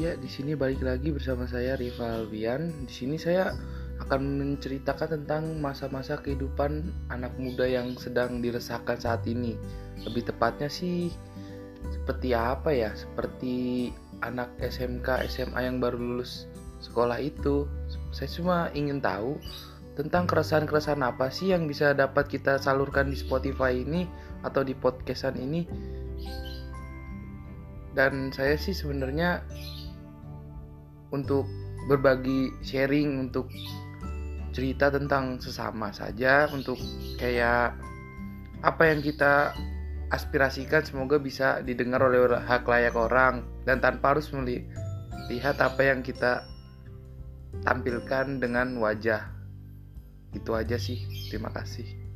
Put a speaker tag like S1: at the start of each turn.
S1: Iya, di sini balik lagi bersama saya Rival Albian. Di sini saya akan menceritakan tentang masa-masa kehidupan anak muda yang sedang diresahkan saat ini. Lebih tepatnya sih seperti apa ya? Seperti anak SMK, SMA yang baru lulus sekolah itu. Saya cuma ingin tahu tentang keresahan-keresahan apa sih yang bisa dapat kita salurkan di Spotify ini atau di podcastan ini. Dan saya sih sebenarnya untuk berbagi sharing untuk cerita tentang sesama saja untuk kayak apa yang kita aspirasikan semoga bisa didengar oleh hak layak orang dan tanpa harus melihat apa yang kita tampilkan dengan wajah. Itu aja sih. Terima kasih